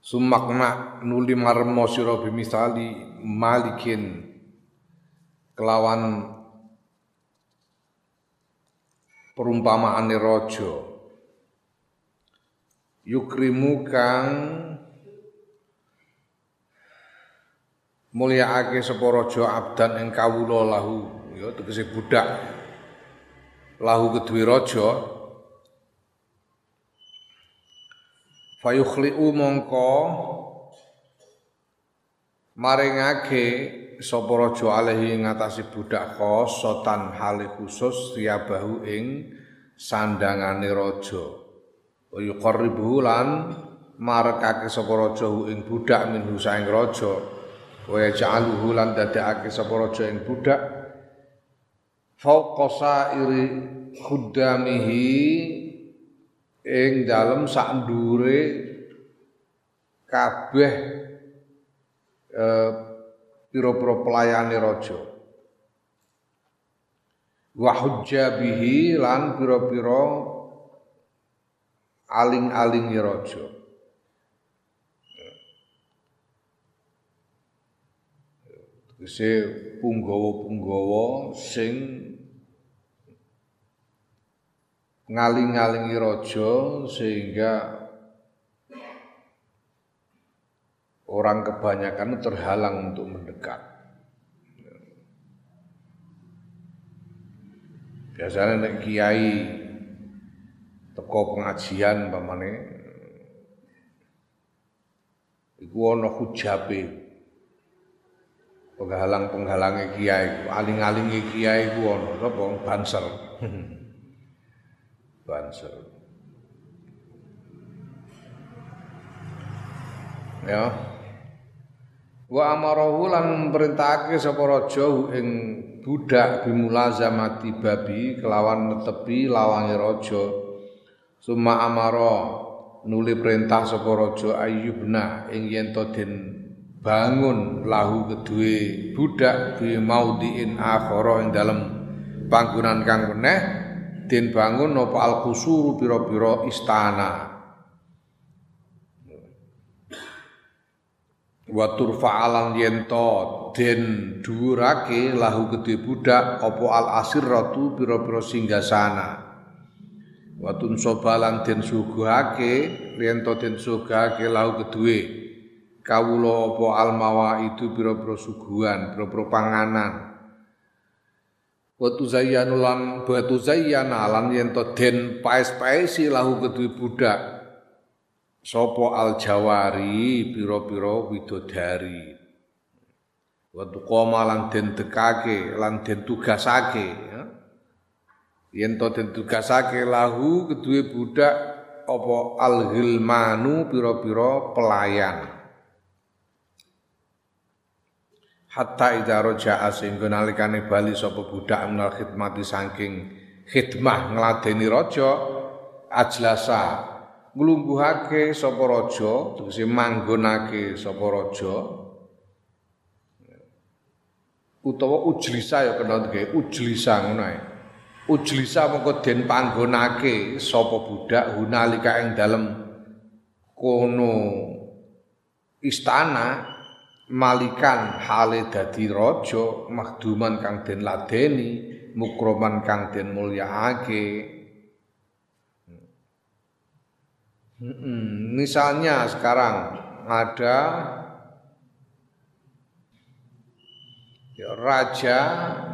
Sumakna nuli marmo sira bimisali malikin kelawan perumpamaane raja. Yukrimu kang mulyaake sapa raja abdan ing kawula lahu. Ya tegese budak lahu kedue raja fayukhli'u mongko maringake sapa raja alaihi ngatasi budak khosotan hale khusus tiabahu ing sandangane raja. Yuqarribu lan marekake sapa raja ing budak minhu saing raja. Wa yaj'aluhu lan dadekake sapa raja ing budak. Fauqa sairi khuddamihi ing dalem sak ndure kabeh eh pira-pira pelayane raja. Wa hujjabihi lan pira-pira aling-alingi raja. Tegese punggawa-punggawa sing ngaling-ngalingi raja sehingga orang kebanyakan terhalang untuk mendekat. Biasanya nek kiai teko pengajian pamane iku ana hujabe penghalang-penghalange kiai, aling-alingi kiai ku ana sapa banser. Banser. Ya. Wa amarahu lan perintahake sapa raja ing budak bimulazamati babi kelawan netepi lawange raja. Suma amara nuli perintah sapa raja ayyubna ing yen to den bangun lahu kedue budak bi maudhiin akhara ing dalem panggonan kang meneh den bangun napa al qusuru pira-pira istana. Wa turfa'alan yento den dhuwurake lahu gedhe budak apa al asirratu pira-pira singgasana. Wa tunsobalan den suguhake yento den sugahake lahu kedue kawula apa al mawaidu pira-pira suguhan pira-pira panganan wa tuzayyanu lan wa tuzayyana lan yen to den paes-paesi lahu kedue budak. Sapa al jawari pira-pira widodari. Wa tuqama lan den dekake lan den tugasake ya. yen to den tugasake lahu kedue budak apa al ghilmanu pira-pira pelayan hatta idza raja'a sehingga nalikane bali sapa budak menal khidmati saking khidmah ngladeni raja ajlasa nglungguhake sapa raja tegese manggonake sapa raja. Utawa ujlisa ya kena dike ujlisa ngono ae. Ujlisa mengko den panggonake sapa budak hunalika ing dalem kono istana malikan hale dadi raja mahduman kang den ladeni mukroman kang den mulyaake hmm, misalnya sekarang ada ya, raja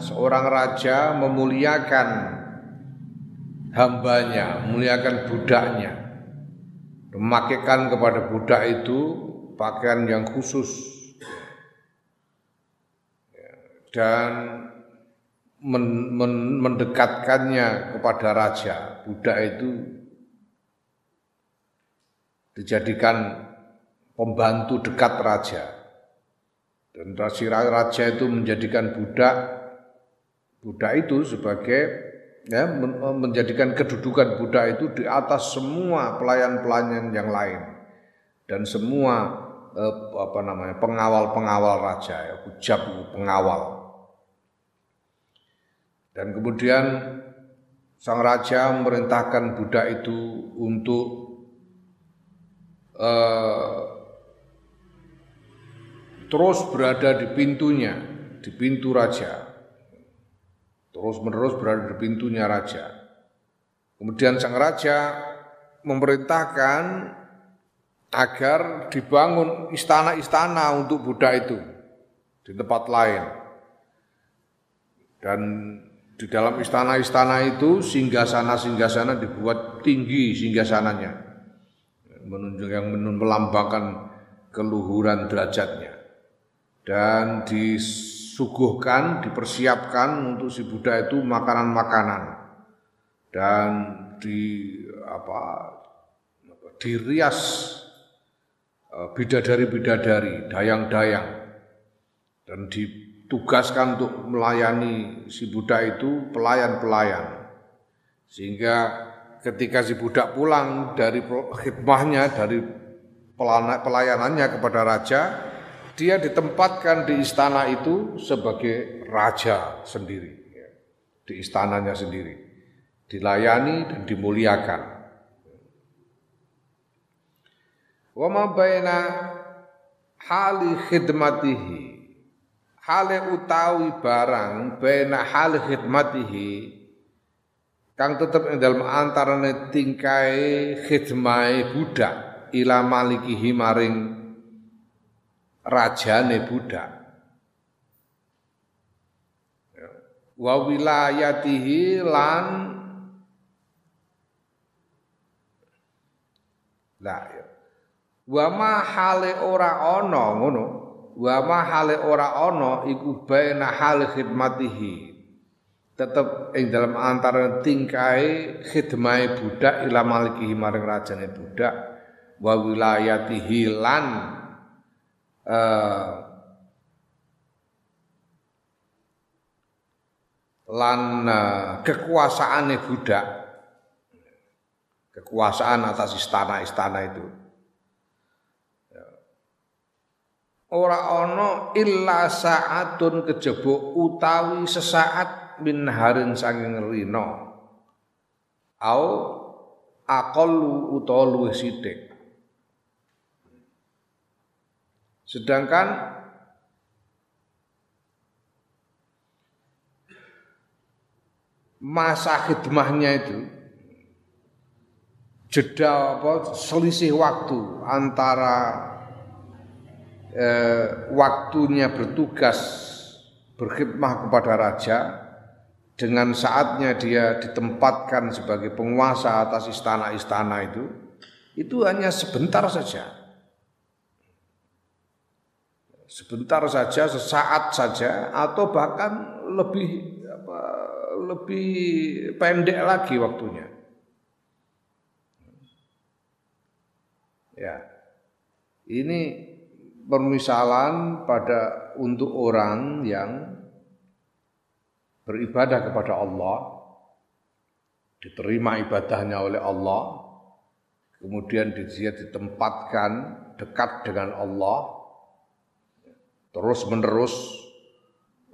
seorang raja memuliakan hambanya memuliakan budaknya. Memakaikan kepada budak itu pakaian yang khusus dan men, men, mendekatkannya kepada raja. Budak itu dijadikan pembantu dekat raja. Dan raja itu menjadikan budak budak itu sebagai ya menjadikan kedudukan budak itu di atas semua pelayan-pelayan yang lain dan semua eh, apa namanya pengawal-pengawal raja ya hujab pengawal dan kemudian sang raja memerintahkan budak itu untuk uh, terus berada di pintunya, di pintu raja. Terus menerus berada di pintunya raja. Kemudian sang raja memerintahkan agar dibangun istana-istana untuk budak itu di tempat lain. Dan di dalam istana-istana itu singgasana-singgasana dibuat tinggi singgasananya. Menunjuk yang melambangkan keluhuran derajatnya. Dan disuguhkan dipersiapkan untuk si Buddha itu makanan-makanan. Dan di apa dirias e, bidadari-bidadari dayang-dayang. Dan di tugaskan untuk melayani si budak itu pelayan-pelayan. Sehingga ketika si budak pulang dari khidmahnya, dari pelayanannya kepada raja, dia ditempatkan di istana itu sebagai raja sendiri. Di istananya sendiri. Dilayani dan dimuliakan. Wa ma baina hali khidmatihi hale utawi barang bena hal khidmatihi kang tetep ing dalem antarane tingkai khidmai budak ila malikihi maring rajane budak wa wilayatihi lan la ya. wa ma hale ora ana ngono wa ma ora ana iku baina hal khidmatihi. Tetep ing dalam antara tingkai khidmai budak ila malikihi maring rajane budak. Wa wilayatihi lan uh, lan uh, kekuasaane budak. Kekuasaan atas istana-istana itu ora ana illa saatun kejaba utawi sesaat min harin saking rina. Au aqallu utawa luwih sithik. Sedangkan masa khidmahnya itu jeda apa selisih waktu antara eh, waktunya bertugas berkhidmah kepada raja. Dengan saatnya dia ditempatkan sebagai penguasa atas istana-istana itu itu hanya sebentar saja. Sebentar saja sesaat saja atau bahkan lebih apa, lebih pendek lagi waktunya. Ya. Ini permisalan pada untuk orang yang beribadah kepada Allah diterima ibadahnya oleh Allah kemudian dia ditempatkan dekat dengan Allah terus menerus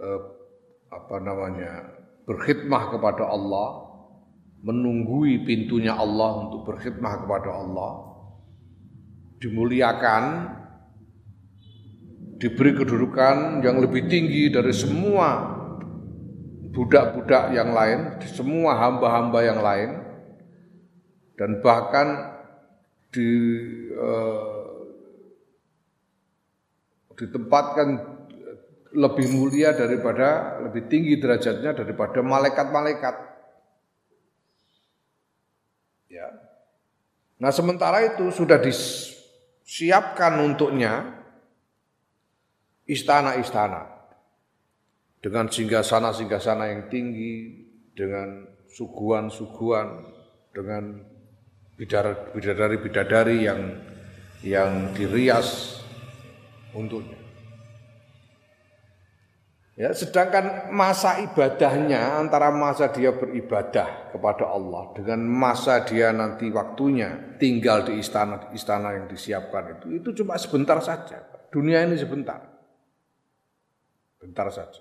eh, apa namanya berkhidmah kepada Allah menunggui pintunya Allah untuk berkhidmah kepada Allah dimuliakan diberi kedudukan yang lebih tinggi dari semua budak-budak yang lain, semua hamba-hamba yang lain, dan bahkan di, uh, ditempatkan lebih mulia daripada lebih tinggi derajatnya daripada malaikat-malaikat. Ya. Nah, sementara itu sudah disiapkan untuknya istana-istana dengan singgasana-singgasana yang tinggi, dengan suguhan-suguhan, dengan bidadari-bidadari yang yang dirias untuknya. Ya, sedangkan masa ibadahnya antara masa dia beribadah kepada Allah dengan masa dia nanti waktunya tinggal di istana-istana yang disiapkan itu itu cuma sebentar saja. Dunia ini sebentar. Bentar saja.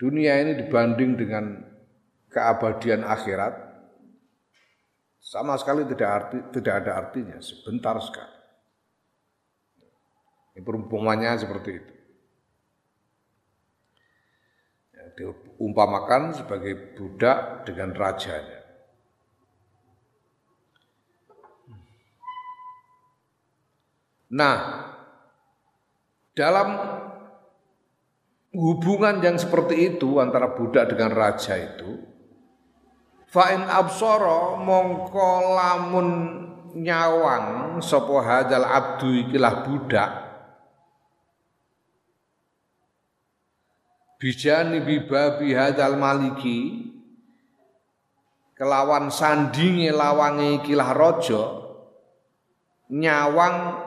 Dunia ini dibanding dengan keabadian akhirat sama sekali tidak arti tidak ada artinya, sebentar sekali. Ini perumpamannya seperti itu. diumpamakan sebagai budak dengan rajanya. Nah, dalam hubungan yang seperti itu antara budak dengan raja itu, fa'in absoro mongko lamun nyawang sapa hadal abdu ikilah budak bijani bibabi hadal maliki kelawan sandinge lawange ikilah raja nyawang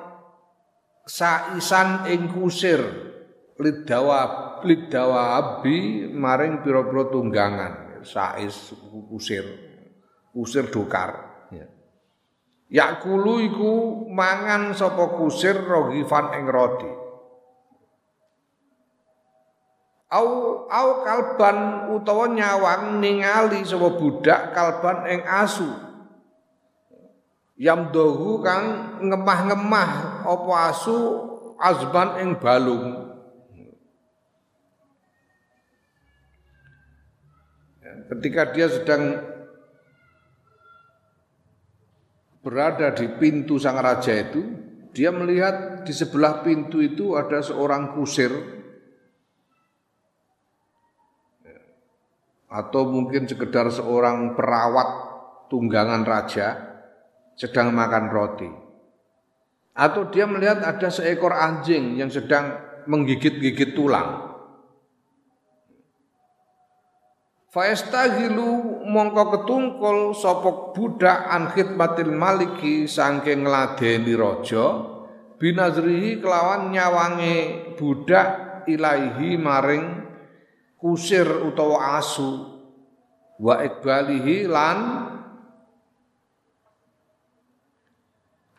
saisan ing kusir lidawa lidawa abi maring pira-pira tunggangan. Sais kusir kusir dokar. Ya. Yakulu iku mangan sapa kusir rogifan ing roti au au kalban utawa nyawang ningali sapa budak kalban ing asu. Yam dohu kang ngemah-ngemah apa asu azban ing balung ketika dia sedang berada di pintu sang raja itu dia melihat di sebelah pintu itu ada seorang kusir atau mungkin sekedar seorang perawat tunggangan raja sedang makan roti. Atau dia melihat ada seekor anjing yang sedang menggigit-gigit tulang. Faestahilu mongko ketungkul sopok budak an khidmatil maliki sangking ngladeni raja binazrihi kelawan nyawange budak ilaihi maring kusir utawa asu. Wa ikbalihi lan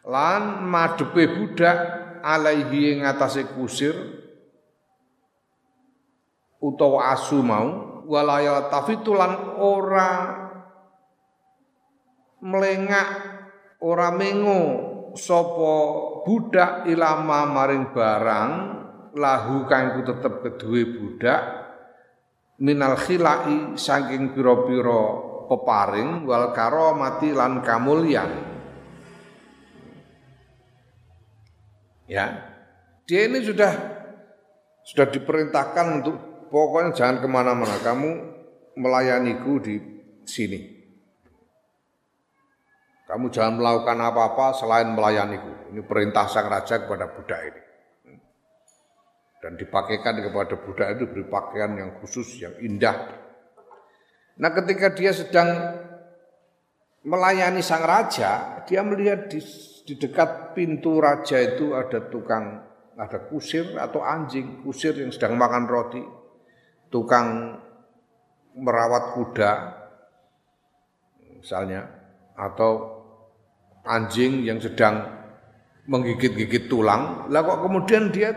lan madepe budak alaihi ing kusir utawa asu mau walaya tafitulan ora melengak ora mengo sapa budak ilama maring barang lahu kang tetep kedue budak minal khilai saking pira-pira peparing wal karomati lan kamulyan. Ya. Dia ini sudah sudah diperintahkan untuk pokoknya jangan ke mana-mana. Kamu melayaniku di sini. Kamu jangan melakukan apa-apa selain melayaniku. Ini perintah sang raja kepada budak ini. Dan dipakaikan kepada budak itu beri pakaian yang khusus yang indah. Nah, ketika dia sedang melayani sang raja, dia melihat di, di dekat pintu raja itu ada tukang ada kusir atau anjing, kusir yang sedang makan roti, tukang merawat kuda misalnya atau anjing yang sedang menggigit-gigit tulang. Lah kok kemudian dia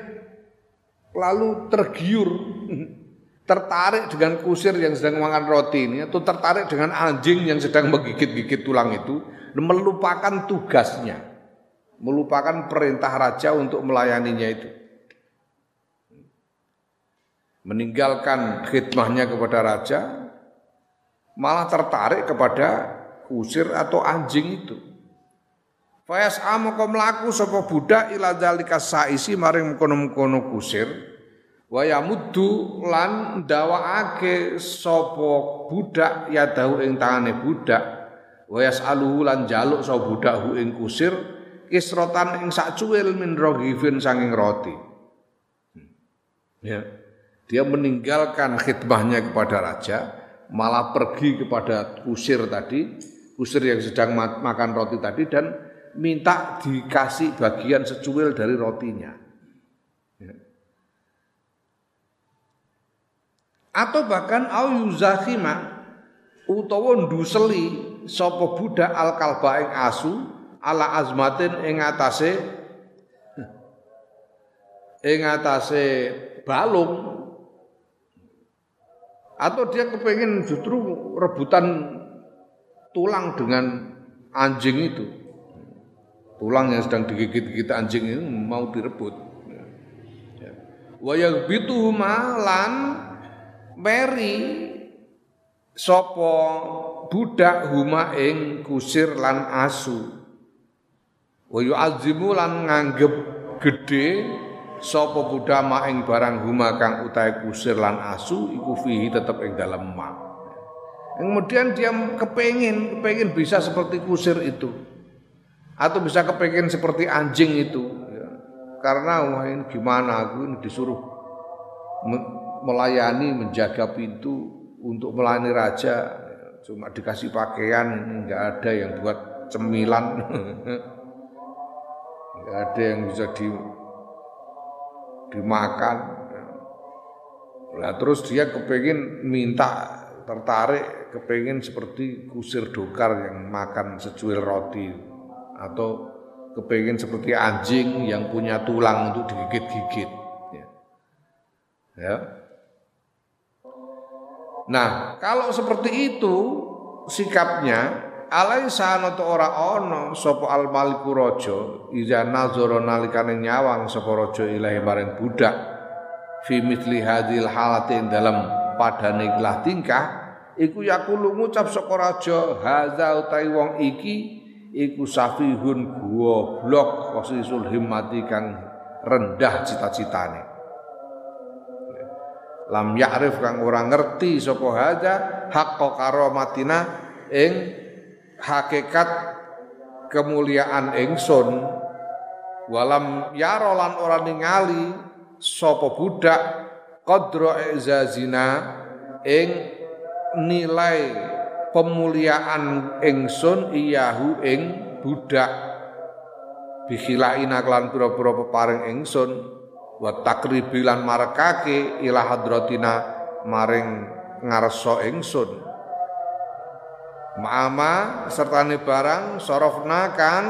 lalu tergiur tertarik dengan kusir yang sedang makan roti ini atau tertarik dengan anjing yang sedang menggigit-gigit tulang itu melupakan tugasnya melupakan perintah raja untuk melayaninya itu meninggalkan khidmahnya kepada raja malah tertarik kepada kusir atau anjing itu. Fayas amoko mlaku sapa budak ila zalika saisi maring mkono-mkono kusir. Wa yamuddu lan ndawaake sapa budak ya dahu ing tangane budak. Wa yasaluhu lan jaluk sapa budak hu ing kusir kisrotan ing sak cuwil min roghifin sanging roti. Ya dia meninggalkan khidmahnya kepada raja malah pergi kepada kusir tadi kusir yang sedang makan roti tadi dan minta dikasih bagian secuil dari rotinya. Ya. Atau bahkan au yuzakhima utawa nduseli sapa budak al kalba ing asu ala azmatin ing atase ing atase balung atau dia kepengen justru rebutan tulang dengan anjing itu. Tulang yang sedang digigit-gigit anjing itu mau direbut. Ya. wayang bitu malan meri sopo budak huma ing kusir lan asu. Wayu azimu lan nganggep gede sapa budak ma ing barang huma kang utahe kusir lan asu iku fihi tetep ing dalem ma kemudian dia kepengin kepengin bisa seperti kusir itu. Atau bisa kepengin seperti anjing itu ya. karena wah gimana aku? Ini disuruh melayani menjaga pintu untuk melayani raja. Cuma dikasih pakaian nggak ada yang buat cemilan. Nggak ada yang bisa di dimakan lah terus dia kepingin minta tertarik kepingin seperti kusir dokar yang makan secuil roti atau kepingin seperti anjing yang punya tulang untuk digigit-gigit ya. ya. Nah, kalau seperti itu sikapnya alaisa ana ora ana sapa al maliku raja iza nazara nalikane nyawang sapa raja ilahi maring budak fi mithli hadhil halati dalam padane ikhlas tingkah iku yakulu ngucap saka raja haza utai wong iki iku safihun goblok wasisul himmati kang rendah cita-citane. Lam ya'rif kang ora ngerti sapa haja haqqo karomatina ing hakikat kemuliaan ingsun walam yaro lan ora ningali sapa budak qadra izazina ing nilai pemuliaan ingsun iyahu ing budak. Bikhilaina kelan pira-pira peparing ingsun wa takribi lan marekake ila hadratina maring ngarsa ingsun Ma'ama sertane barang sorofna kan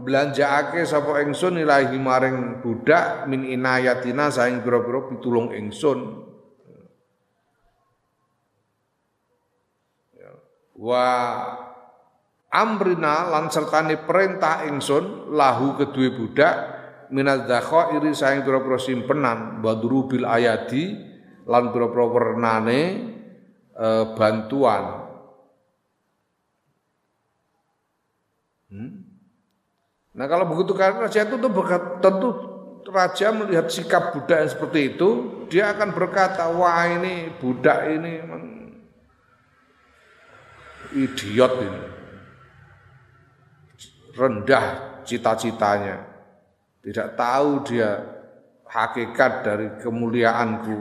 belanjaake sapa ingsun ilahi maring budak min inayatina saing pira-pira pitulung ingsun ya. wa amrina lan perintah ingsun lahu kedue budak minaz iri saing pira-pira simpenan badrubil ayati lan pira-pira wernane e, bantuan Hmm? Nah kalau begitu karena raja itu berkat, tentu raja melihat sikap budak yang seperti itu, dia akan berkata, wah ini budak ini idiot ini, rendah cita-citanya, tidak tahu dia hakikat dari kemuliaanku,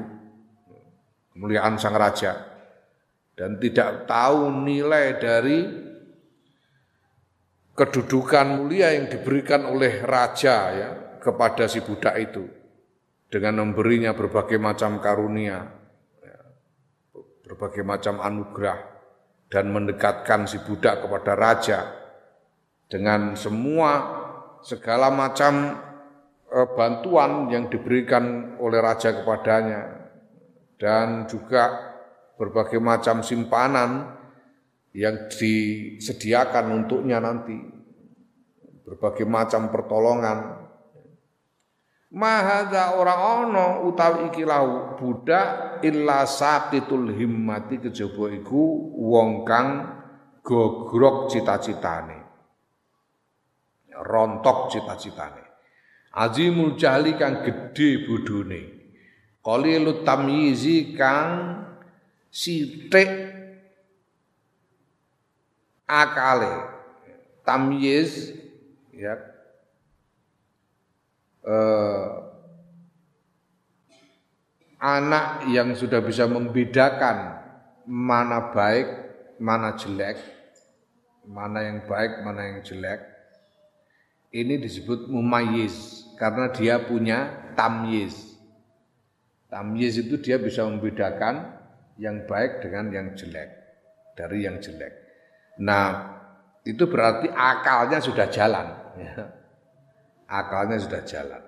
kemuliaan sang raja, dan tidak tahu nilai dari kedudukan mulia yang diberikan oleh raja ya kepada si budak itu. Dengan memberinya berbagai macam karunia, ya, berbagai macam anugerah dan mendekatkan si budak kepada raja. Dengan semua segala macam eh, bantuan yang diberikan oleh raja kepadanya. Dan juga berbagai macam simpanan yang disediakan untuknya nanti. Berbagai macam pertolongan. Mahadza ora ana utawi iki lau budak illa saqitul himmati kejaba iku wong kang gogrok cita-citane. Rontok cita-citane. Azimul jahli kang gedhe bodhone qalilut tamyizi kang sithik akale tamyiz ya eh, anak yang sudah bisa membedakan mana baik, mana jelek, mana yang baik, mana yang jelek. ini disebut mumayyiz karena dia punya tamyiz. Tamyiz itu dia bisa membedakan yang baik dengan yang jelek dari yang jelek. Nah, itu berarti akalnya sudah jalan. Ya. Akalnya sudah jalan.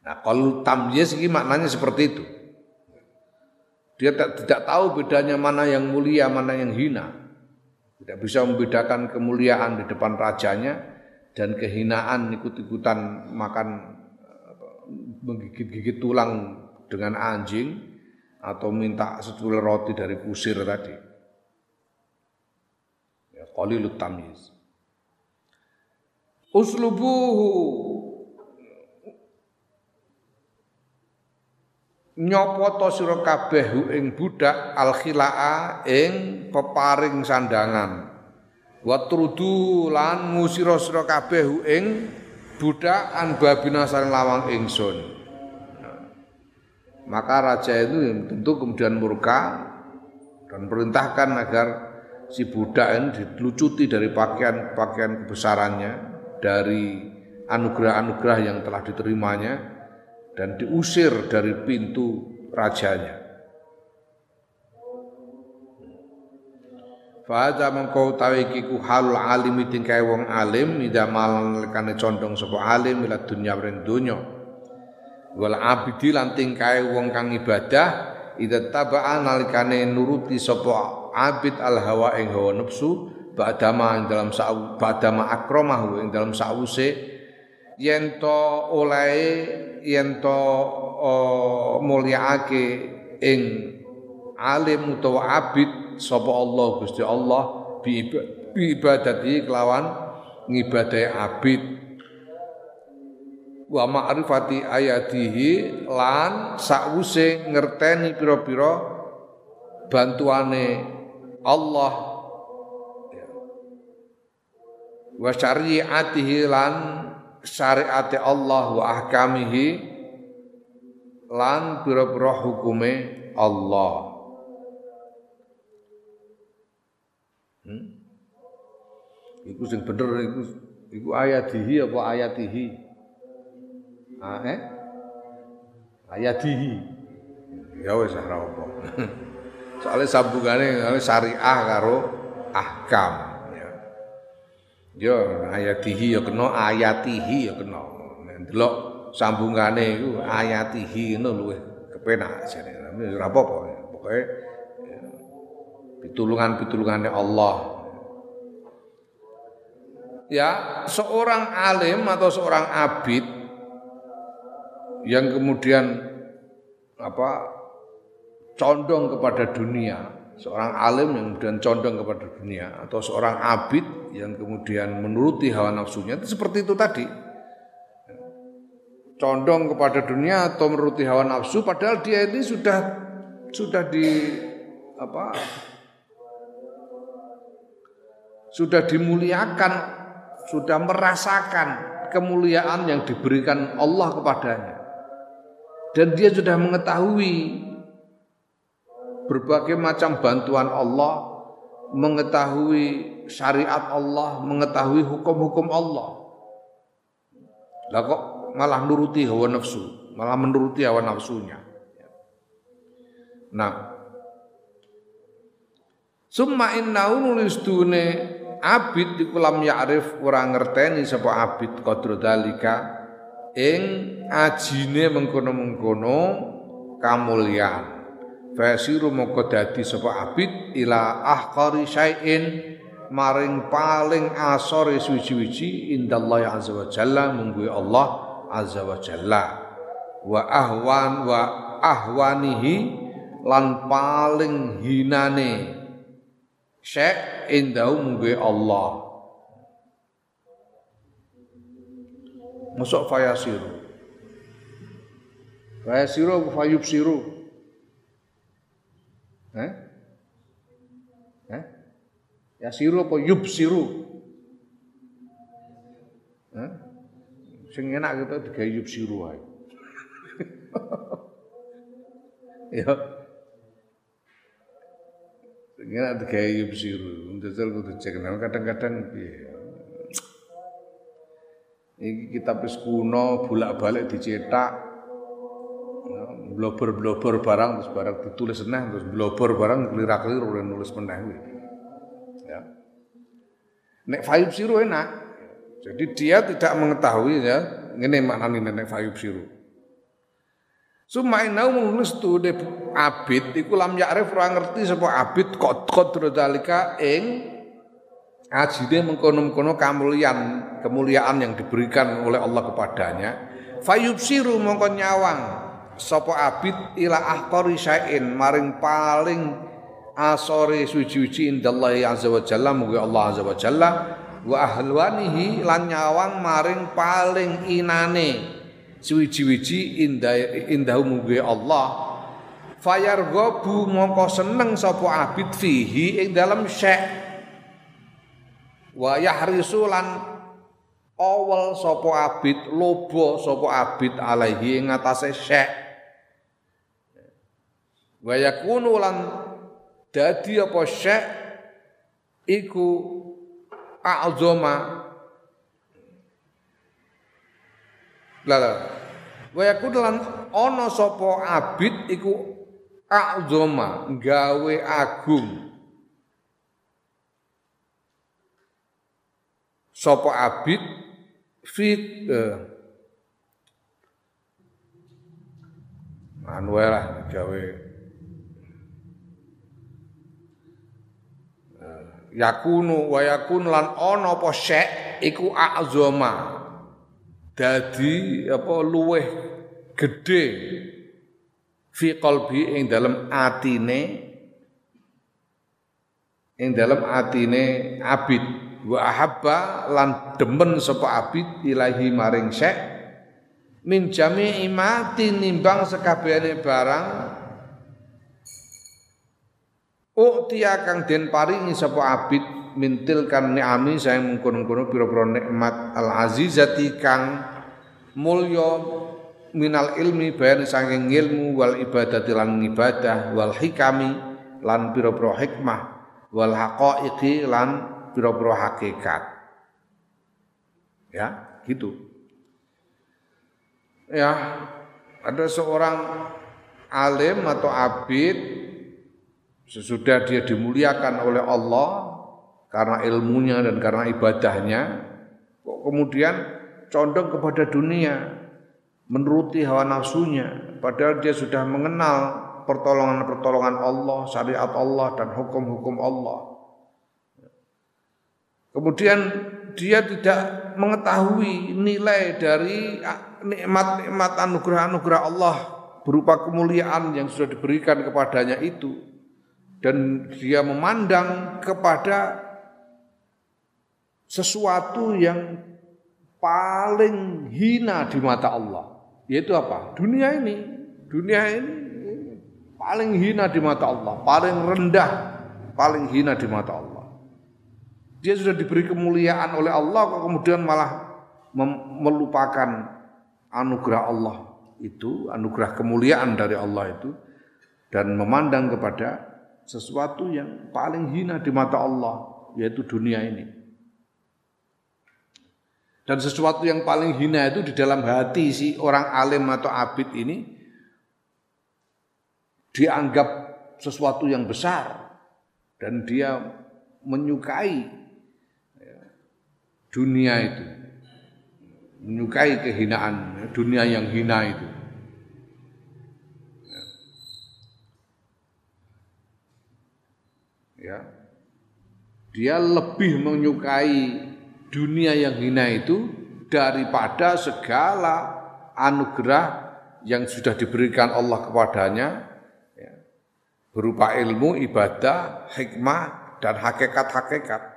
Nah, kalau tamyiz ini maknanya seperti itu. Dia tak, tidak tahu bedanya mana yang mulia, mana yang hina. Tidak bisa membedakan kemuliaan di depan rajanya dan kehinaan ikut-ikutan makan menggigit-gigit tulang dengan anjing atau minta setulur roti dari kusir tadi. Ya, qalilut tamyiz. Uslubuhu nyopoto sira kabeh ing budak al khilaa ing peparing sandangan wa trudu lan ngusira sira kabeh ing budak an babina lawang ingsun maka raja itu tentu kemudian murka dan perintahkan agar si budak ini dilucuti dari pakaian-pakaian kebesarannya dari anugerah-anugerah yang telah diterimanya dan diusir dari pintu rajanya. Fahadha mengkau tahu kiku halul alim tingkai wong alim ida malan lekane condong sapa alim ila dunya ring. Wal abidi lan tingkai wong kang ibadah ida tabaan nalikane nuruti sapa abid al hawa ing hawa nafsu ba'dama ing dalam sa'u ba'dama akramahu ing dalam sause yen to olehe yen to mulyaake ing alim utawa abid sapa Allah Gusti Allah bi ibadati kelawan ngibadahi abid wa ma'rifati ayatihi lan sakwuse ngerteni pira-pira bantuane Allah wa syariatihi lan syariat Allah wa ahkamihi lan pira-pira hukume Allah. Hmm? Iku sing bener iku iku ayatihi apa ayatihi? Ah, eh? Ayatihi. Ya wis ora apa. Soale sambungane syariah karo ahkam. Ya ayatihi ya kena ayatihi ya kena. Delok sambungane iku ayatihi ngono luwih kepenak jane. Ora apa-apa. Pokoke ya, pitulungan-pitulungane Allah. Ya, seorang alim atau seorang abid yang kemudian apa condong kepada dunia seorang alim yang kemudian condong kepada dunia atau seorang abid yang kemudian menuruti hawa nafsunya itu seperti itu tadi. Condong kepada dunia atau menuruti hawa nafsu padahal dia ini sudah sudah di apa sudah dimuliakan sudah merasakan kemuliaan yang diberikan Allah kepadanya dan dia sudah mengetahui berbagai macam bantuan Allah, mengetahui syariat Allah, mengetahui hukum-hukum Allah. Lah kok malah nuruti hawa nafsu, malah menuruti hawa nafsunya. Nah, summa innahu nulis dune abid di kulam ya'rif ora ngerteni sapa abid qadra dalika ing ajine mengkono-mengkono kamulyaan Fasiru moko dadi sapa abid ila ahqari syai'in maring paling asore suci-suci indallahi azza wa jalla munggu Allah azza wa jalla. Wa ahwan wa ahwanihi lan paling hinane. Syek indahu munggu Allah Masuk fayasiru Fayasiru fayubsiru Eh? Eh? Ya siru apa yub siru? Eh? Sing enak gitu digawe yub siru ya. Sing enak digawe yub siru. Ndasel kudu cek kadang-kadang piye. Iki kitab wis kuno, bolak-balik dicetak. Ya, blober-blober barang terus barang ditulis seneh terus blober barang kelira-keliru nulis meneh Ya. Nek Fayub Siru enak. Jadi dia tidak mengetahui ya, ini maknanya nek Fayub Siru. Sumainau menulis tu de abid iku lam ya'rif ora ngerti sapa abid kok qadra dalika ing ajine mengkono-mengkono kemuliaan kemuliaan yang diberikan oleh Allah kepadanya. Fayubsiru mongko nyawang sapa abid ila ahqari syai'in maring paling asore suci-suci indallahi azza wa jalla mugi Allah azza wa jalla. Wa ahlwanihi lan nyawang maring paling inane suci-suci indah indahu mugi Allah. Fayarghabu mongko seneng sapa abid fihi ing dalam syai' wa yahrisu lan awal sapa abid lobo sapa abid alaihi ing atase syekh wa yakunu lan dadi apa syekh iku a'zama. Lala wa yakunu lan ana sapa abid iku a'zama gawe agung sapa abid fit anu lah gawe. Uh, yakunu wa yakun lan ana apa syek iku azama. Dadi apa luweh gedhe fi qalbi ing dalem atine ing dalem atine abid wa ahabba lan demen sapa abid ilahi maring syekh min jami'i ma tinimbang sekabehane barang Uktia kang den paringi sapa abid mintil kan ni'ami saya mengkono-kono pira-pira nikmat al azizati kang mulya minal ilmi bayan saking ilmu wal ibadati lan ibadah wal hikami lan pira-pira hikmah wal haqaiqi lan pira-pira hakikat. Ya, gitu. Ya, ada seorang alim atau abid sesudah dia dimuliakan oleh Allah karena ilmunya dan karena ibadahnya kok kemudian condong kepada dunia menuruti hawa nafsunya padahal dia sudah mengenal pertolongan-pertolongan Allah, syariat Allah dan hukum-hukum Allah. Kemudian dia tidak mengetahui nilai dari nikmat-nikmat anugerah-anugerah Allah berupa kemuliaan yang sudah diberikan kepadanya itu dan dia memandang kepada sesuatu yang paling hina di mata Allah yaitu apa? Dunia ini, dunia ini paling hina di mata Allah, paling rendah, paling hina di mata Allah. Dia sudah diberi kemuliaan oleh Allah kok kemudian malah melupakan anugerah Allah itu, anugerah kemuliaan dari Allah itu dan memandang kepada sesuatu yang paling hina di mata Allah yaitu dunia ini. Dan sesuatu yang paling hina itu di dalam hati si orang alim atau abid ini dianggap sesuatu yang besar dan dia menyukai dunia itu. Menyukai kehinaan dunia yang hina itu. Ya. Dia lebih menyukai dunia yang hina itu daripada segala anugerah yang sudah diberikan Allah kepadanya ya, berupa ilmu, ibadah, hikmah dan hakikat-hakikat.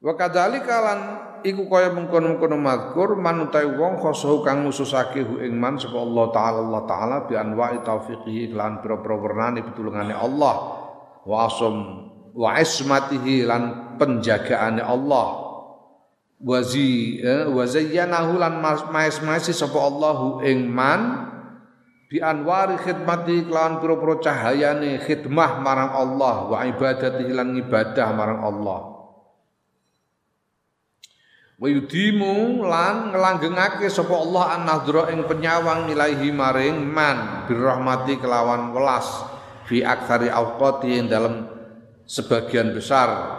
Wa kadzalika lan iku kaya mengkono-mengkono mazkur manutai wong khosohu kang ngususake hu ing man sapa Allah taala Allah taala bi anwa'i taufiqihi lan pira-pira wernane pitulungane Allah. Wa asum wa ismatihi lan penjagaane Allah. Wazi eh, wa zayyanahu lan maes-maesi sapa Allahu ing man bi anwari khidmati kelawan pira-pira cahayane khidmah marang Allah wa ibadatihi lan ibadah marang Allah wa yudimu lan ngelanggengake sapa Allah an nadra ing penyawang ilaihi maring man birahmati kelawan welas fi aktsari awqati ing dalam sebagian besar.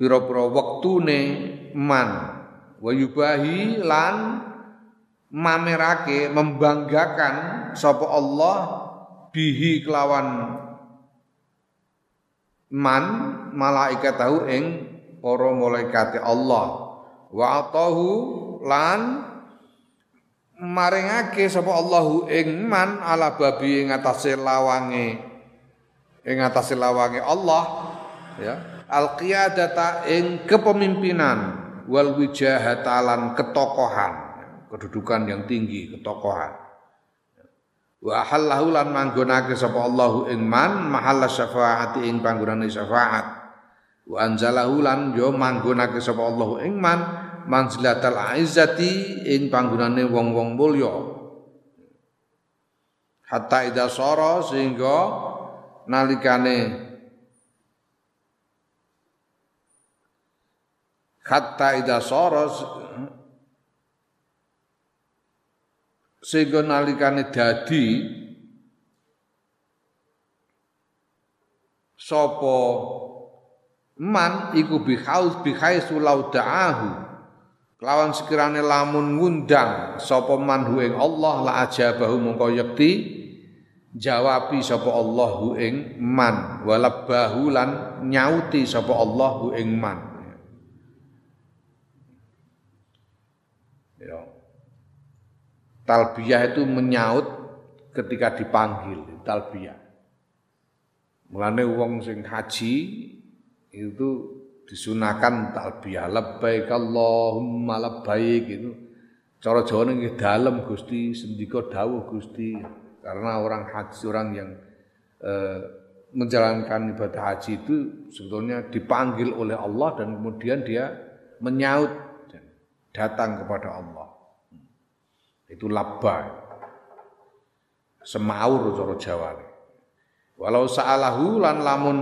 Pira-pira wektune man. Wa yubahi lan mamerake membanggakan sapa Allah bihi kelawan man malaikat tahu ing para malaikat Allah. Wa atahu lan maringake sapa Allahu ing man ala babi ing atase lawange. Ing atase lawange Allah ya. Al qiyadata ing kepemimpinan. Wal wijahata lan ketokohan. Kedudukan yang tinggi ketokohan. Wa halallahu lan manggonake sapa Allahu ing man mahalla syafaati ing panggonane syafaat wa anzalahu lan yo manggonake sapa Allah ing man manzilatal aizzati ing panggonane wong-wong mulya. Hatta ida sara sehingga nalikane hatta ida sara sehingga nalikane dadi sapa man iku bihaus bihaisu lauda'ahu kelawan sekirane lamun ngundang sapa man hu ing Allah la ajabahu mongko yekti jawabi sapa Allah hu ing man. Walabahu lan nyauti sapa Allah hu ing man. Ya. Talbiyah itu menyaut ketika dipanggil talbiyah. Mulane wong sing haji itu disunahkan talbiyah labbaik Allahumma labbaik itu cara Jawa nggih dalem Gusti sendika dawuh Gusti. Karena orang haji orang yang eh, menjalankan ibadah haji itu sebetulnya dipanggil oleh Allah dan kemudian dia menyaut dan datang kepada Allah. Itu labbaik semaur cara Jawa walau sa'alahu lan lamun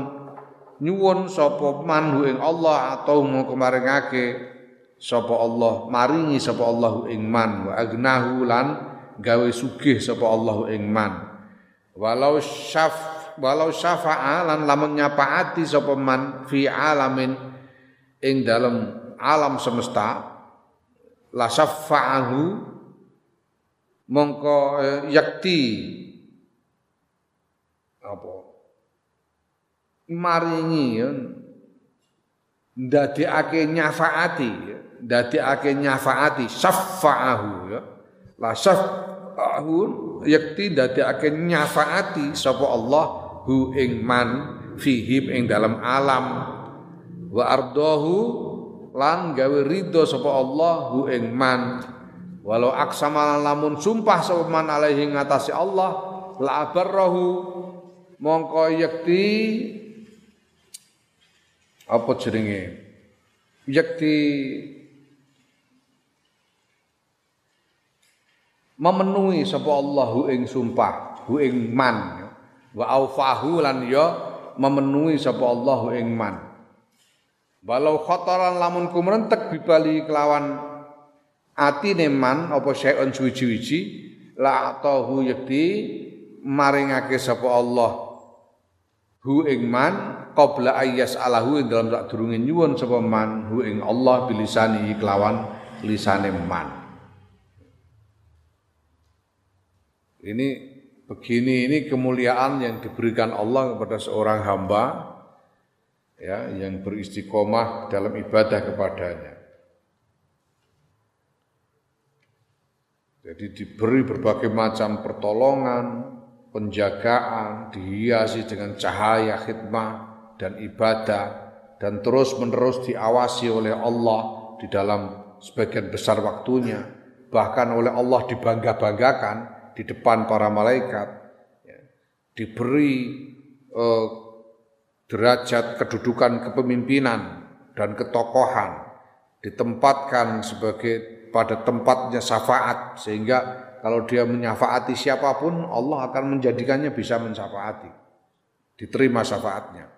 nyuwun sapa man ing Allah atau mau kemaringake sapa Allah maringi sapa Allah ing man wa agnahu lan gawe sugih sapa Allah ing man. Walau syaf walau syafa'a lan lamun nyapaati sapa man fi alamin ing dalam alam semesta la syafa'ahu mongko eh, yakti apa maringi ya. Ndadekake nyafaati ya. Ndadekake nyafaati syafa'ahu ya. La syafa'ahu yakti ndadekake nyafaati sapa Allah hu ing man fihim ing dalam alam. Wa ardahu lan gawe ridho sapa Allah hu ing man. Walau aksama lamun sumpah sapa man alaihi ngatasi Allah la abarrahu mongko yakti apa jenenge? Yakti memenuhi sapa Allahu ing sumpah hu ing man wa aufahu lan ya memenuhi sapa Allahu ing man. Walau khataran lamun kumrentek bibali kelawan atine man apa syai'un suwi-wiji la atahu yakti maringake sapa Allah hu ing man qabla ayyas alahu ing dalam sak durunge nyuwun sapa man hu ing Allah bilisani kelawan lisane man. Ini begini ini kemuliaan yang diberikan Allah kepada seorang hamba ya yang beristiqomah dalam ibadah kepadanya. Jadi diberi berbagai macam pertolongan, penjagaan, dihiasi dengan cahaya khidmah, dan ibadah dan terus menerus diawasi oleh Allah di dalam sebagian besar waktunya. Bahkan oleh Allah dibangga-banggakan di depan para malaikat ya, diberi eh, derajat kedudukan kepemimpinan dan ketokohan ditempatkan sebagai pada tempatnya syafaat sehingga kalau dia menyafaati siapa pun Allah akan menjadikannya bisa mensafaati diterima syafaatnya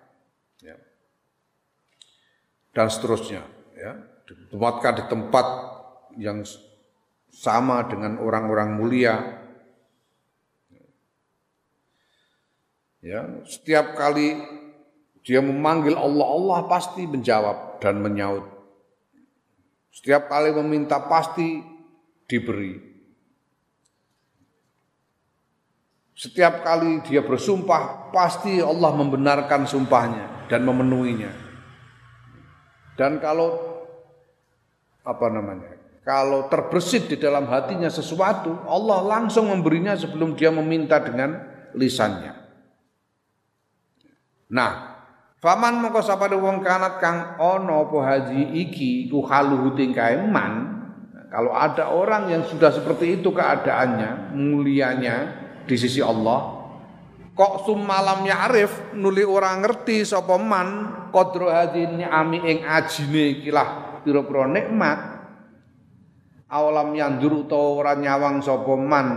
dan seterusnya ya ditempatkan di tempat yang sama dengan orang-orang mulia. Ya, setiap kali dia memanggil Allah, Allah pasti menjawab dan menyaut. Setiap kali meminta pasti diberi. Setiap kali dia bersumpah, pasti Allah membenarkan sumpahnya dan memenuhinya. Dan kalau apa namanya? Kalau terbersit di dalam hatinya sesuatu, Allah langsung memberinya sebelum dia meminta dengan lisannya. Nah, faman mongko sapane wong kanat kang ana apa haji iki ku haluhu tingkae man, kalau ada orang yang sudah seperti itu keadaannya, mulianya di sisi Allah kok sumalam ya'rif nuli orang ngerti sapa man qadra hadhihi ni'ami ing ajine iki lah pira-pira nikmat. Awalam yandur utawa ora nyawang sapa man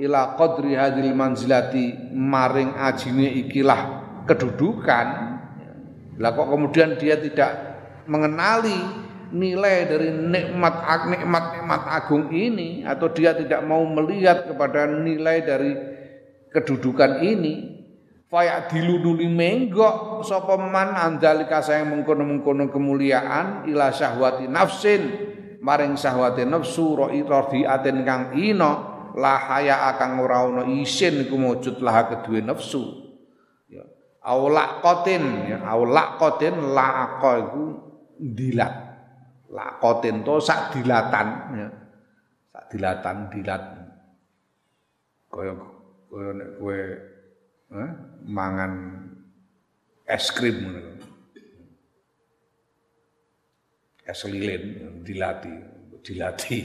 ila qadri hadhil manzilati maring ajine ikilah kedudukan. Lah kok kemudian dia tidak mengenali nilai dari nikmat nikmat nikmat agung ini atau dia tidak mau melihat kepada nilai dari kedudukan ini faya dilunuli menggok sapa man andalika saya mengkono-mengkono kemuliaan ila syahwati nafsin maring syahwati nafsu radiatin kang ino la haya akan ora isin iku mujud lah kedue nafsu ya aulak kotin ya aulak kotin la iku dilat lakotin to sak dilatan ya. Sak dilatan dilat. Kaya kaya nek kowe eh, mangan es krim ngono. Es lilin dilati, dilati.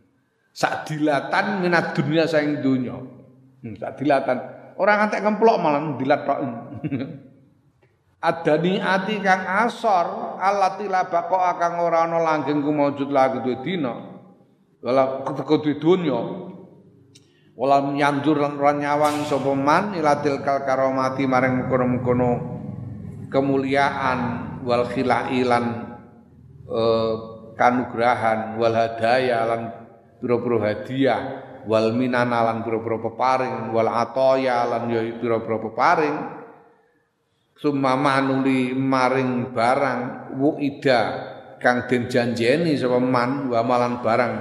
Sak dilatan minat dunia saing dunya. Hmm, sak dilatan. Orang antek kemplok malah dilat tok. adani ati kang asor alati labako akang ora ana langgeng maujud lagi duwe dina wala keteko duwe donya wala nyanjur lan ora nyawang sapa man ilatil kal karomati maring mengkono-mengkono kemuliaan wal khilailan eh, kanugrahan wal hadaya lan pira-pira hadiah wal minana lan pira-pira peparing wal atoya lan ya pira-pira peparing. Summa manuli maring barang wuida kang den janjeni sapa man wa malan barang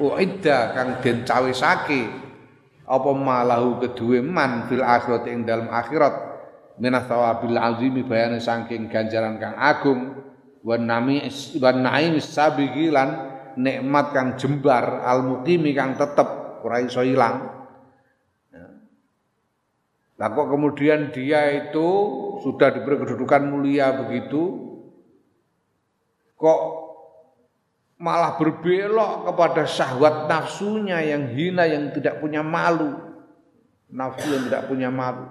wuida kang den cawisake apa malahu kedue man fil akhirat ing dalam akhirat? Minas thawabil azimi bayane saking ganjaran kang agung. Wa nami wa naim sabiqilan nikmat kang jembar al muqimi kang tetep ora iso ilang. Nah kok kemudian dia itu sudah diberi kedudukan mulia begitu, kok malah berbelok kepada syahwat nafsunya yang hina yang tidak punya malu, nafsu yang tidak punya malu,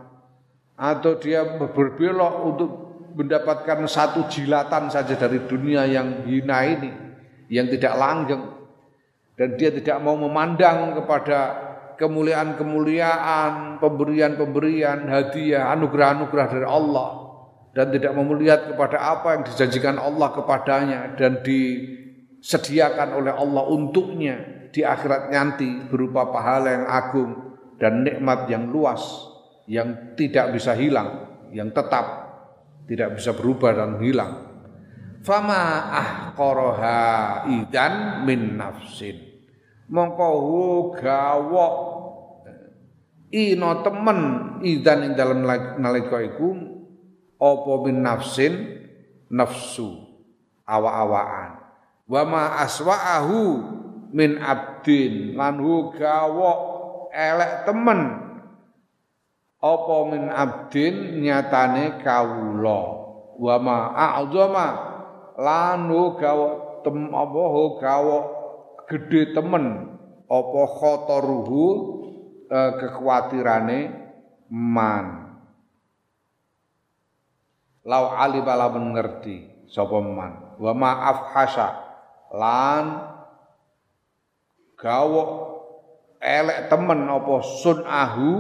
atau dia berbelok untuk mendapatkan satu jilatan saja dari dunia yang hina ini, yang tidak langgeng, dan dia tidak mau memandang kepada kemuliaan-kemuliaan, pemberian-pemberian, hadiah, anugerah-anugerah dari Allah. Dan tidak mau melihat kepada apa yang dijanjikan Allah kepadanya. Dan disediakan oleh Allah untuknya di akhirat nanti berupa pahala yang agung dan nikmat yang luas yang tidak bisa hilang, yang tetap tidak bisa berubah dan hilang. Fama ahqaraha idan min nafsin. Mongko gawok. Ino temen idan ing dalam nalika iku apa min nafsin? Nafsu. Awa-awaan wa ma aswa'ahu min abdin. Lan hu gawok elek temen. Apa min abdin? Nyatane kawula. Wa ma a'zama. Lan hu gawok tem apa gawok gede temen. Apa khotoruhu eh, kekhawatirane man. Lau ali bala mengerti sapa man. Wa maaf hasa lan gawok elek temen apa sunahu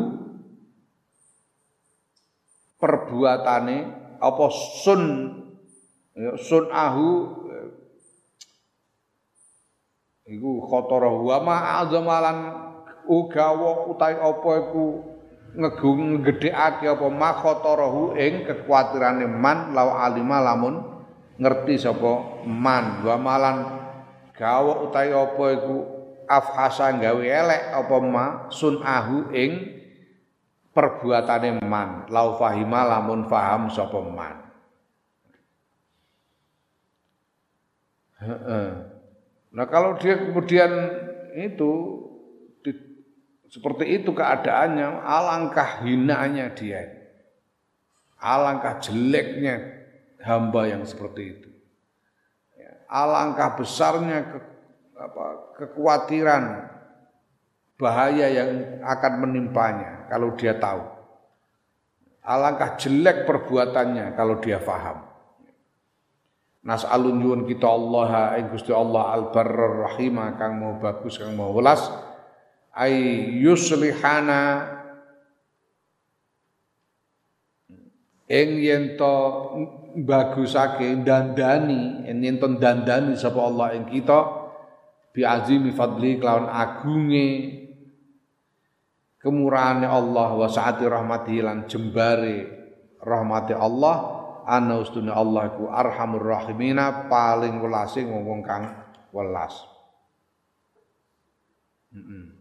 perbuatane apa sun ya, sunahu iku khotarahu ma azamalan ugawa utai apa iku ngegung ngedhekake apa ma khotarahu ing kekuatirane man law alima lamun ngerti sapa man. Wa malan gawa utai apa iku? Afhasa gawe elek apa ma? Sunahu ing perbuatane man. Lau fahima lamun faham sapa man. Nah kalau dia kemudian itu di, seperti itu keadaannya, alangkah hinanya dia, alangkah jeleknya hamba yang seperti itu, alangkah besarnya ke, apa, kekhawatiran bahaya yang akan menimpanya kalau dia tahu. Alangkah jelek perbuatannya kalau dia faham. Nas'alun nyuwun kita Allah ing Gusti Allah al barrar rahimah kang mau bagus kang mau welas ay yuslihana ing yen to bagusake dandani yen to dandani sapa Allah ing kita bi azimi fadli kelawan agunge kemurahane Allah wa saati rahmati lan jembare rahmati Allah ana ustune Allah iku arhamur rahimina paling welase ngomong kang welas. Heeh. Fa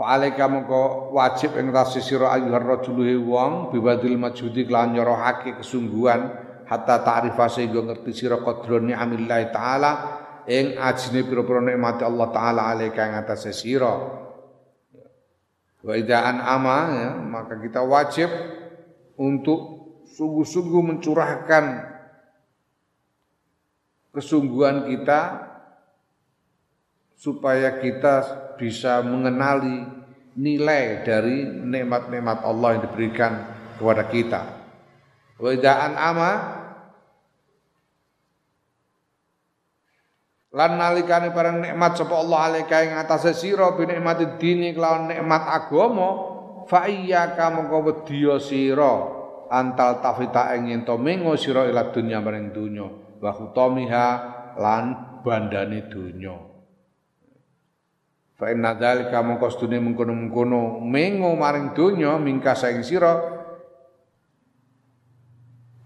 alaika mongko wajib ing rasi sira ayyuhar rajuluhe wong biwadil majudi kelan nyorohake kesungguhan hatta ta'rifa sehingga ngerti sira qadrone amillahi taala ing ajine pira-pira nikmat Allah taala alaika ing atase sira. Wa ama ya, maka kita wajib untuk sungguh-sungguh mencurahkan kesungguhan kita supaya kita bisa mengenali nilai dari nikmat-nikmat Allah yang diberikan kepada kita. Wedaan ama lan nalikane barang nikmat sapa Allah alaika ing atase sira bi nikmatid dini kelawan nikmat agama fa iyyaka mongko wedya sira antal tafita ing yen to mengo sira ila dunya maring dunya wa khutamiha lan bandane dunya fa inna dzalika mongko stune mengkono-mengkono. Mengo maring dunya mingka saing sira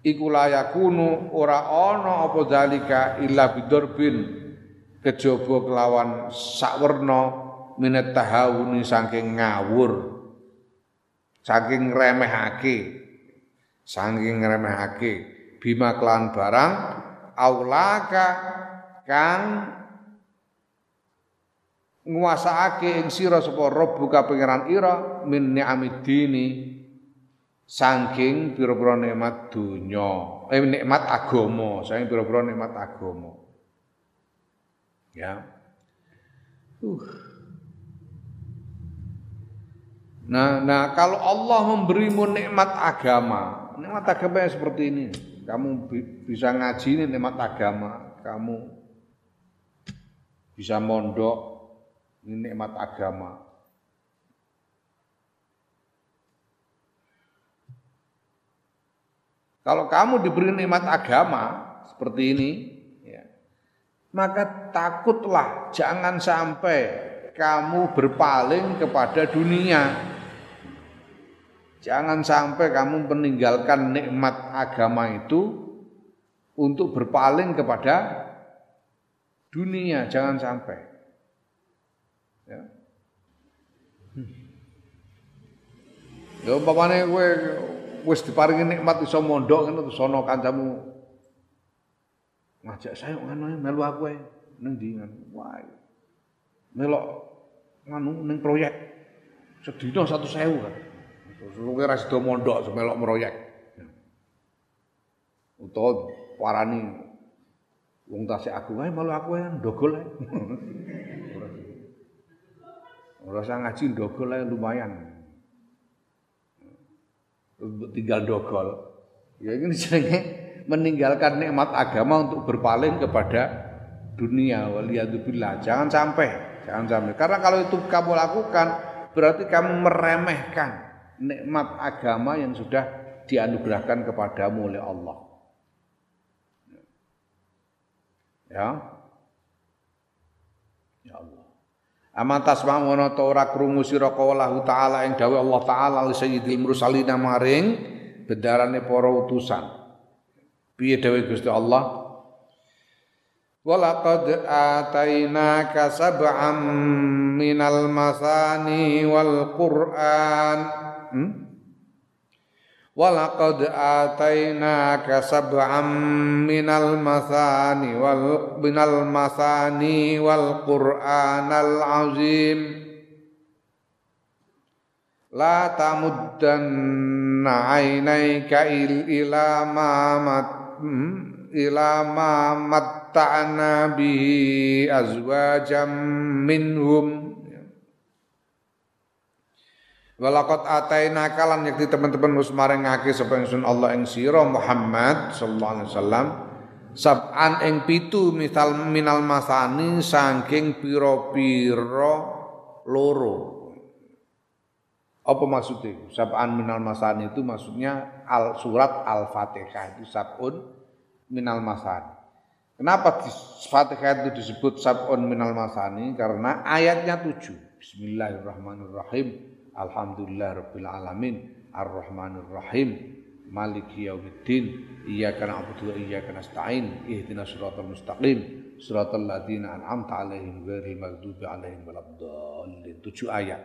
iku layakunu ora ana apa dzalika illa bidurbin kejaba kelawan sakwerna minat tahawuni saking ngawur saking remehake saking ngremehake. Bima klan barang aulaka kang nguasaake ing sira sapa rabbuka pangeran ira min ni'amiddini saking pira-pira nikmat dunya eh nikmat agama saking pira-pira nikmat agama ya uh Nah, nah kalau Allah memberimu nikmat agama, nikmat agama yang seperti ini. Kamu bisa ngaji ini nikmat agama. Kamu bisa mondok ini nikmat agama. Kalau kamu diberi nikmat agama seperti ini, ya, maka takutlah jangan sampai kamu berpaling kepada dunia. Jangan sampai kamu meninggalkan nikmat agama itu untuk berpaling kepada dunia, jangan sampai. Ya. Ya umpamane kowe wis diparingi nikmat iso mondok ngono terus ana kancamu ngajak saya ngono melu aku ae ning ndi. Wah. Melok nganu ning proyek sedina 100.000 kan. Terus lu kira sido mondok semelok meroyek. Utawa parani wong tasik aku ae malu aku ae ndogol ae. Ora usah ngaji ndogol ae lumayan. Tinggal dogol. Ya ini jenenge meninggalkan nikmat agama untuk berpaling kepada dunia waliyadzubillah. Jangan sampai, jangan sampai. Karena kalau itu kamu lakukan berarti kamu meremehkan nikmat agama yang sudah dianugerahkan kepadamu oleh Allah. Ya. Ya Allah. Aman tasma wono ta ora krungu sira kaulahu taala ing dawuh Allah taala li sayyidil mursalin maring bendarane para utusan. Piye dawuh Gusti Allah? Walaqad atainaka sab'am minal masani wal Qur'an. Hmm? Walaqad atainaka sab'am minal masani wal minal masani wal Qur'anal azim. La tamuddanna aynayka ila ma mat ila ma matta'na bihi azwajam minhum Walakot ataina kalan yakti teman-teman wis maringake sapa ingsun Allah ing sira Muhammad sallallahu alaihi wasallam sab'an ing pitu misal minal masani saking pira-pira loro. Apa maksudnya? Sab'an minal masani itu maksudnya al surat Al-Fatihah itu sab'un minal masani. Kenapa Fatihah itu disebut sab'un minal masani? Karena ayatnya tujuh. Bismillahirrahmanirrahim. Alhamdulillah Rabbil Alamin Ar-Rahmanir Rahim Maliki Yaumiddin Iyyaka na'budu wa iyyaka nasta'in Ihdinas siratal mustaqim Siratal ladzina an'amta 'alaihim ghairil maghdubi 'alaihim waladdallin. Tujuh ayat.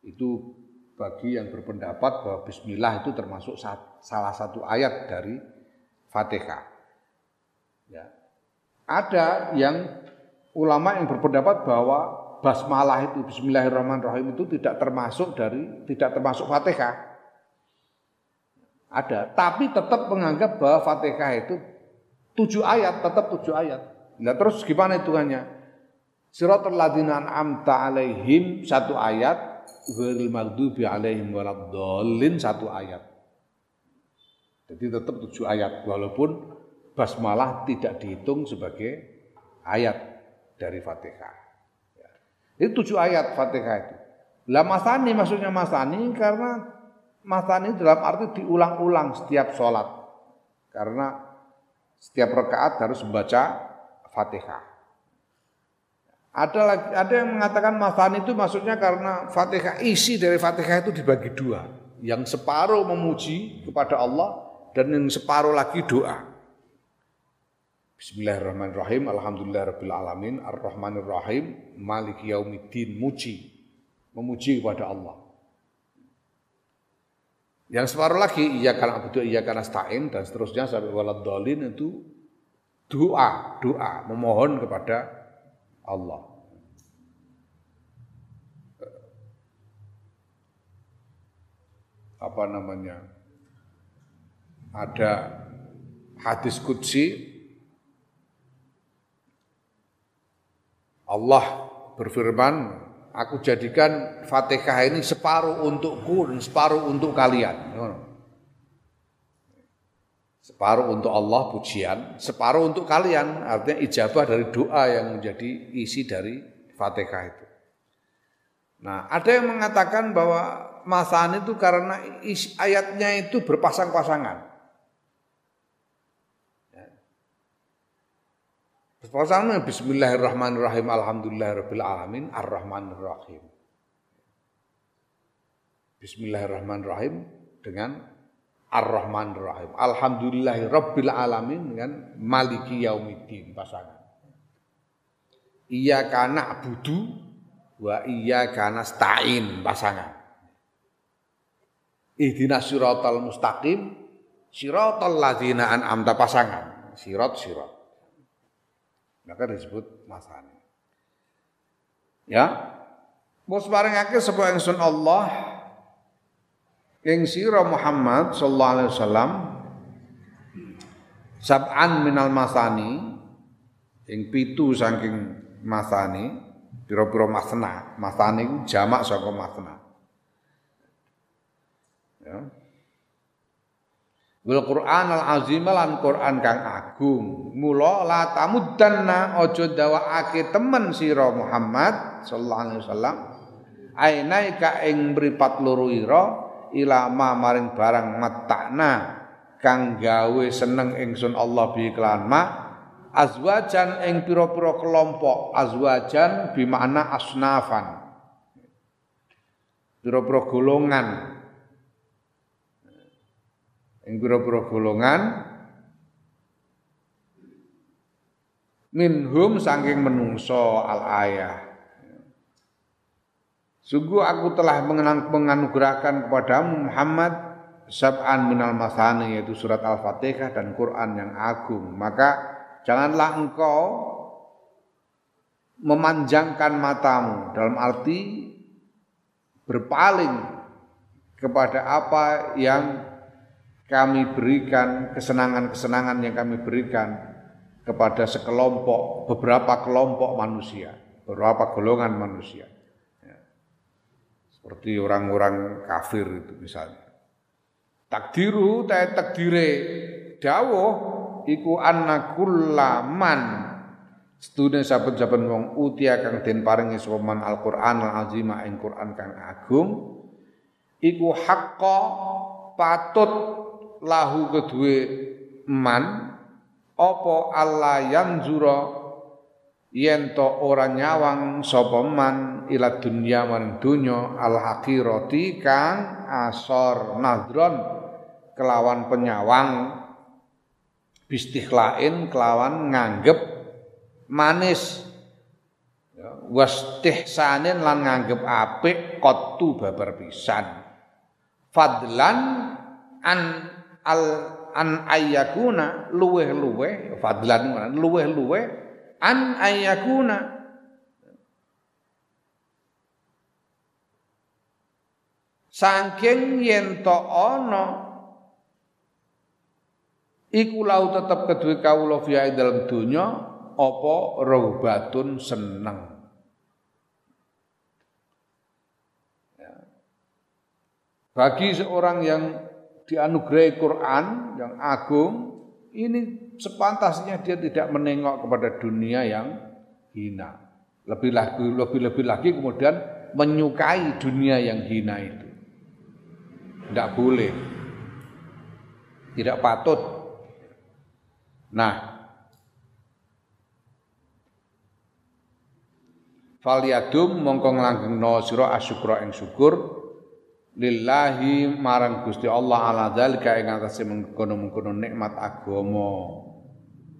Itu bagi yang berpendapat bahwa bismillah itu termasuk salah satu ayat dari Fatihah. Ya. Ada yang ulama yang berpendapat bahwa basmalah itu bismillahirrahmanirrahim itu tidak termasuk dari tidak termasuk Fatihah. Ada, tapi tetap menganggap bahwa Fatihah itu tujuh ayat, tetap tujuh ayat. Nah terus gimana hitungannya? Siratul ladzina an'amta alaihim satu ayat, ghairil maghdubi alaihim waladdallin satu ayat. Jadi tetap tujuh ayat walaupun basmalah tidak dihitung sebagai ayat dari Fatihah. Itu tujuh ayat Fatihah itu. Lah masani maksudnya masani karena masani dalam arti diulang-ulang setiap sholat. Karena setiap rakaat harus membaca Fatihah. Ada lagi, ada yang mengatakan masani itu maksudnya karena Fatihah isi dari Fatihah itu dibagi dua. Yang separuh memuji kepada Allah dan yang separuh lagi doa. Bismillahirrahmanirrahim. Alhamdulillahirabbil alamin. Arrahmanirrahim. Maliki yaumiddin. Muji. Memuji kepada Allah. Yang separuh lagi iya karena abudu iya karena stain dan seterusnya sampai walad dolin itu doa, doa memohon kepada Allah. Apa namanya? Ada hadis kudsi Allah berfirman, aku jadikan Fatihah ini separuh untukku dan separuh untuk kalian. Separuh untuk Allah pujian, separuh untuk kalian. Artinya ijabah dari doa yang menjadi isi dari Fatihah itu. Nah, ada yang mengatakan bahwa masan itu karena ayatnya itu berpasang-pasangan. Pertama Bismillahirrahmanirrahim Alhamdulillahirabbil alamin Ar-Rahmanirrahim. Bismillahirrahmanirrahim dengan Ar-Rahmanirrahim. Alhamdulillahirabbil alamin dengan Maliki Yaumiddin pasangan. Iyyaka na'budu wa iyyaka nasta'in pasangan. Ihdinas siratal mustaqim siratal ladzina an'amta pasangan. Sirat sirat. Maka disebut masani. Ya. Bos barengake sapa ingsun Allah ing sira Muhammad sallallahu alaihi wasallam sab'an minal masani ing pitu saking masani pira-pira masna masani jamak saka masna ya Wal Qur'an al azim lan Qur'an kang agung. Mula la tamuddanna aja dawakake temen sira Muhammad sallallahu alaihi wasallam. Ainai ka ing mripat loro ira ilama maring barang matakna kang gawe seneng ingsun Allah bi iklan ma azwajan ing pira-pira kelompok azwajan bimakna asnafan pira-pira golongan ing pira-pira golongan minhum saking menungso al ayah Sungguh aku telah menganugerahkan kepadamu Muhammad sab'an minal masani yaitu surat Al-Fatihah dan Quran yang agung. Maka janganlah engkau memanjangkan matamu dalam arti berpaling kepada apa yang kami berikan, kesenangan-kesenangan yang kami berikan kepada sekelompok, beberapa kelompok manusia, beberapa golongan manusia. Ya. Seperti orang-orang kafir itu misalnya. Takdiru ta takdire dawuh iku anna kullaman Setune saben-saben wong utia kang den paringi sapa Al-Qur'an al-azim ing Qur'an kang agung iku hakka patut lahu kedue man apa Allah yanzura yen to ora nyawang sapa man ila dunya man dunya al haqiqati kang asor nadron kelawan penyawang bistikhlain kelawan nganggep manis. Ya, wastihsanin lan nganggep apik qattu babar pisan. Fadlan an al an ayyakuna luweh-luweh fadlan luweh-luweh an ayyakuna Sangking yen to ana iku lau tetep kedue kawula fi dalam dunya apa rohbatun seneng. Ya. Bagi seorang yang dianugerahi Quran yang agung, ini sepantasnya dia tidak menengok kepada dunia yang hina. Lebih lagi, lebih lebih lagi kemudian menyukai dunia yang hina itu. Tidak boleh. Tidak patut. Nah, Faliyadum mongko no sira asyukra ing syukur lillahi marang Gusti Allah ala zalika ing atase mengkono-mengkono nikmat agama.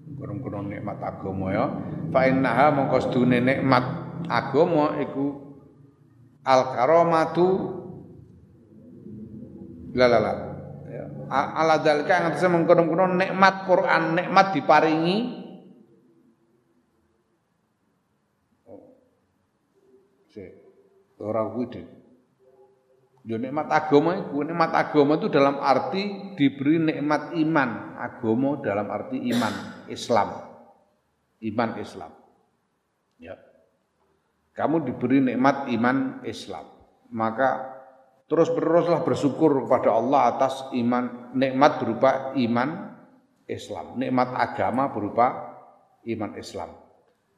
Mengkono-mengkono nikmat agama ya. Fa innaha mongko sedune nikmat agama iku al karamatu la la la. Ya. Ala zalika ing atase mengkono-mengkono nikmat Quran, nikmat diparingi oh. Ora kuwi Ya nikmat agama itu, nikmat agama itu dalam arti diberi nikmat iman. Agama dalam arti iman, Islam. Iman Islam. Ya. Kamu diberi nikmat iman Islam. Maka terus beruslah bersyukur kepada Allah atas iman nikmat berupa iman Islam. Nikmat agama berupa iman Islam.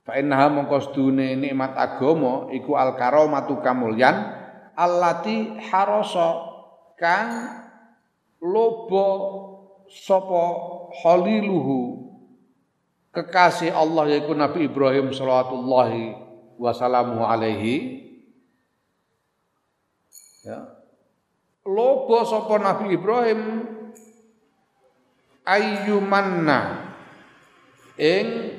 Fa innaha mongko nikmat agama iku al karomatu kamulyan allati harasa kang lobo sapa haliluhu kekasih Allah yaitu Nabi Ibrahim sallallahu wasallamu alaihi. Ya. Lobo sapa Nabi Ibrahim ayyumanna. Ing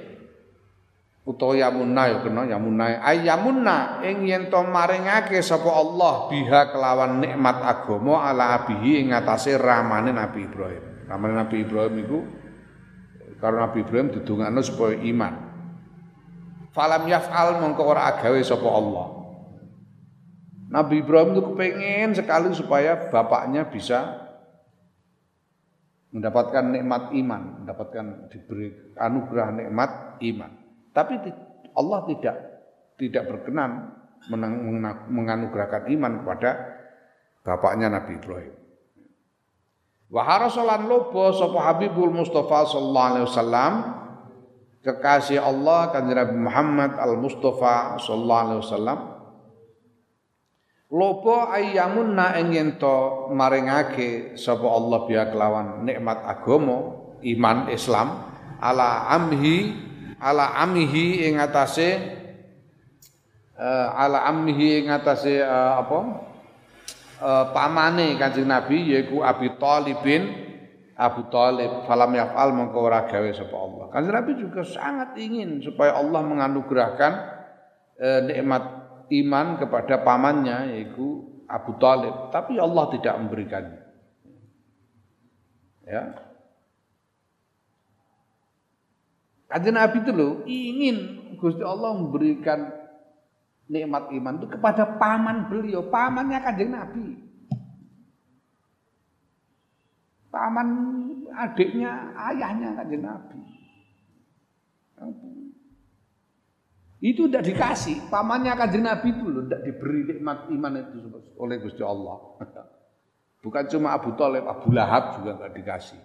utawa yamunna ya kena yamunna ayamunna ing yen to maringake sapa Allah biha kelawan nikmat agama ala abihi ing atase ramane Nabi Ibrahim. Ramane Nabi Ibrahim iku karena Nabi Ibrahim didongakno supaya iman. Falam yaf'al mongko ora agawe sapa Allah. Nabi Ibrahim itu kepengen sekali supaya bapaknya bisa mendapatkan nikmat iman, mendapatkan diberi anugerah nikmat iman. Tapi Allah tidak tidak berkenan menganugerahkan iman kepada bapaknya Nabi Ibrahim. Wa harasolan lobo sapa Habibul Mustafa sallallahu alaihi wasallam kekasih Allah kanjeng Nabi Muhammad al Mustafa sallallahu alaihi wasallam lobo ayyamunna ing to maringake sapa Allah biya kelawan nikmat agama iman Islam ala amhi ala amihi ing atase uh, ala amihi ing atase uh, apa uh, pamane Kanjeng Nabi yaiku Abi Thalibin Abu Talib falam yaf'al mongko ora gawe sapa Allah. Kanjeng Nabi juga sangat ingin supaya Allah menganugerahkan eh, nikmat iman kepada pamannya yaitu Abu Talib, tapi Allah tidak memberikannya. Ya. Kanjeng Nabi itu loh ingin Gusti Allah memberikan nikmat iman itu kepada paman beliau, pamannya Kanjeng Nabi. paman adiknya ayahnya kanjeng Nabi. Itu tidak dikasih, pamannya kanjeng Nabi itu loh tidak diberi nikmat iman itu oleh Gusti Allah. Bukan cuma Abu Talib, Abu Lahab juga nggak dikasih,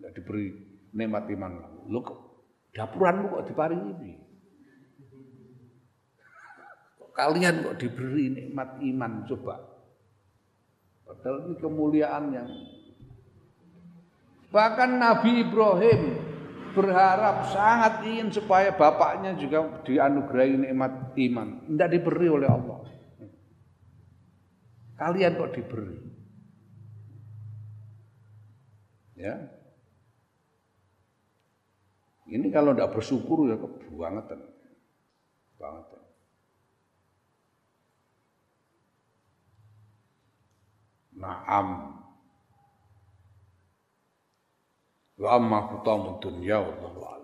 nggak diberi nikmat iman. Lo dapuranmu kok diparingi ini? kalian kok diberi nikmat iman coba? Padahal ini kemuliaan yang Bahkan Nabi Ibrahim berharap sangat ingin supaya bapaknya juga dianugerahi nikmat iman. Tidak diberi oleh Allah. Kalian kok diberi? Ya. Ini kalau tidak bersyukur ya kebangetan. Bangetan. Naam. Wa amma hutamud dunya wallahu.